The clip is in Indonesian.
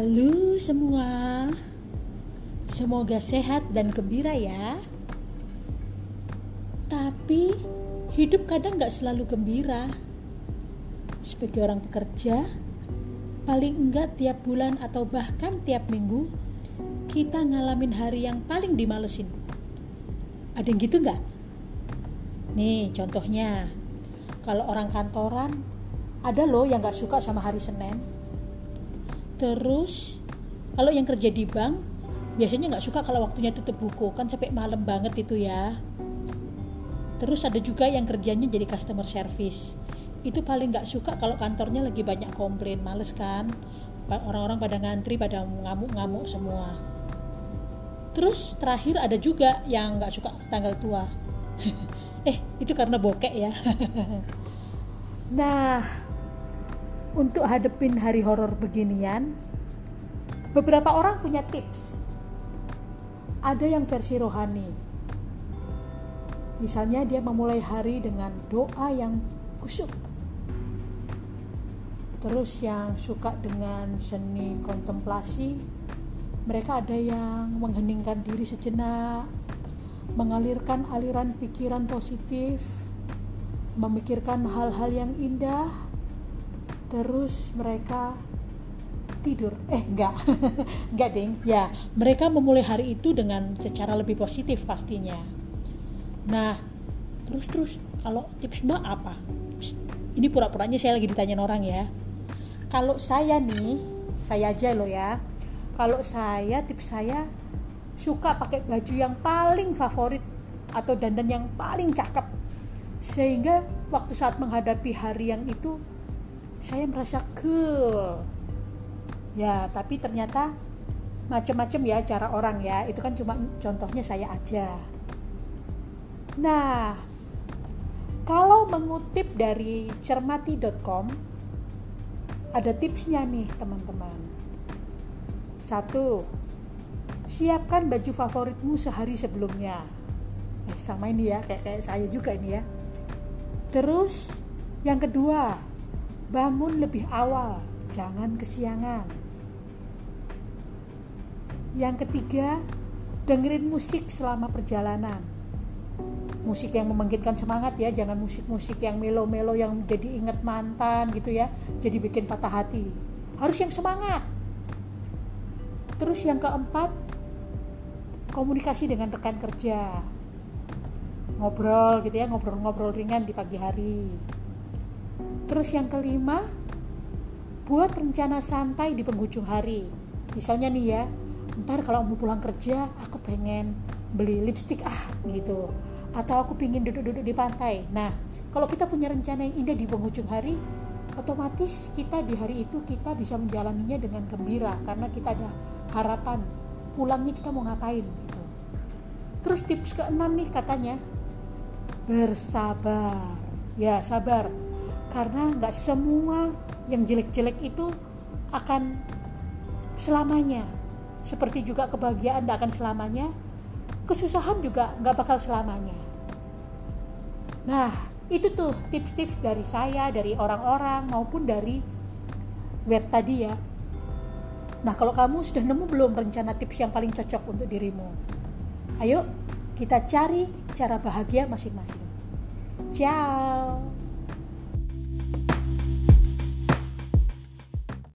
Halo semua, semoga sehat dan gembira ya. Tapi hidup kadang gak selalu gembira. Sebagai orang pekerja, paling enggak tiap bulan atau bahkan tiap minggu, kita ngalamin hari yang paling dimalesin. Ada yang gitu nggak? Nih contohnya, kalau orang kantoran, ada loh yang gak suka sama hari Senin terus kalau yang kerja di bank biasanya nggak suka kalau waktunya tutup buku. Kan sampai malam banget itu ya. Terus ada juga yang kerjanya jadi customer service. Itu paling nggak suka kalau kantornya lagi banyak komplain. Males kan? Orang-orang pada ngantri pada ngamuk-ngamuk semua. Terus terakhir ada juga yang nggak suka tanggal tua. Eh itu karena bokek ya. Nah untuk hadepin hari horor beginian, beberapa orang punya tips. Ada yang versi rohani. Misalnya dia memulai hari dengan doa yang kusuk. Terus yang suka dengan seni kontemplasi, mereka ada yang mengheningkan diri sejenak, mengalirkan aliran pikiran positif, memikirkan hal-hal yang indah, terus mereka tidur. Eh enggak. Enggak ding. Ya mereka memulai hari itu dengan secara lebih positif pastinya. Nah terus terus. Kalau tips mbak apa? Psst, ini pura-puranya saya lagi ditanyain orang ya. Kalau saya nih saya aja lo ya. Kalau saya tips saya suka pakai baju yang paling favorit atau dandan yang paling cakep. Sehingga waktu saat menghadapi hari yang itu saya merasa cool. Ya tapi ternyata macam-macam ya cara orang ya. Itu kan cuma contohnya saya aja. Nah kalau mengutip dari cermati.com ada tipsnya nih teman-teman. Satu siapkan baju favoritmu sehari sebelumnya. Eh sama ini ya kayak kayak saya juga ini ya. Terus yang kedua Bangun lebih awal, jangan kesiangan. Yang ketiga, dengerin musik selama perjalanan. Musik yang membangkitkan semangat ya, jangan musik-musik yang melo-melo yang jadi inget mantan gitu ya, jadi bikin patah hati. Harus yang semangat. Terus yang keempat, komunikasi dengan rekan kerja. Ngobrol gitu ya, ngobrol-ngobrol ringan di pagi hari Terus yang kelima, buat rencana santai di penghujung hari. Misalnya nih ya, ntar kalau mau pulang kerja, aku pengen beli lipstick ah gitu. Atau aku pingin duduk-duduk di pantai. Nah, kalau kita punya rencana yang indah di penghujung hari, otomatis kita di hari itu kita bisa menjalaninya dengan gembira karena kita ada harapan pulangnya kita mau ngapain gitu. Terus tips keenam nih katanya bersabar. Ya, sabar karena nggak semua yang jelek-jelek itu akan selamanya. Seperti juga kebahagiaan tidak akan selamanya kesusahan juga nggak bakal selamanya. Nah itu tuh tips-tips dari saya dari orang-orang maupun dari web tadi ya. Nah kalau kamu sudah nemu belum rencana tips yang paling cocok untuk dirimu? Ayo kita cari cara bahagia masing-masing. Ciao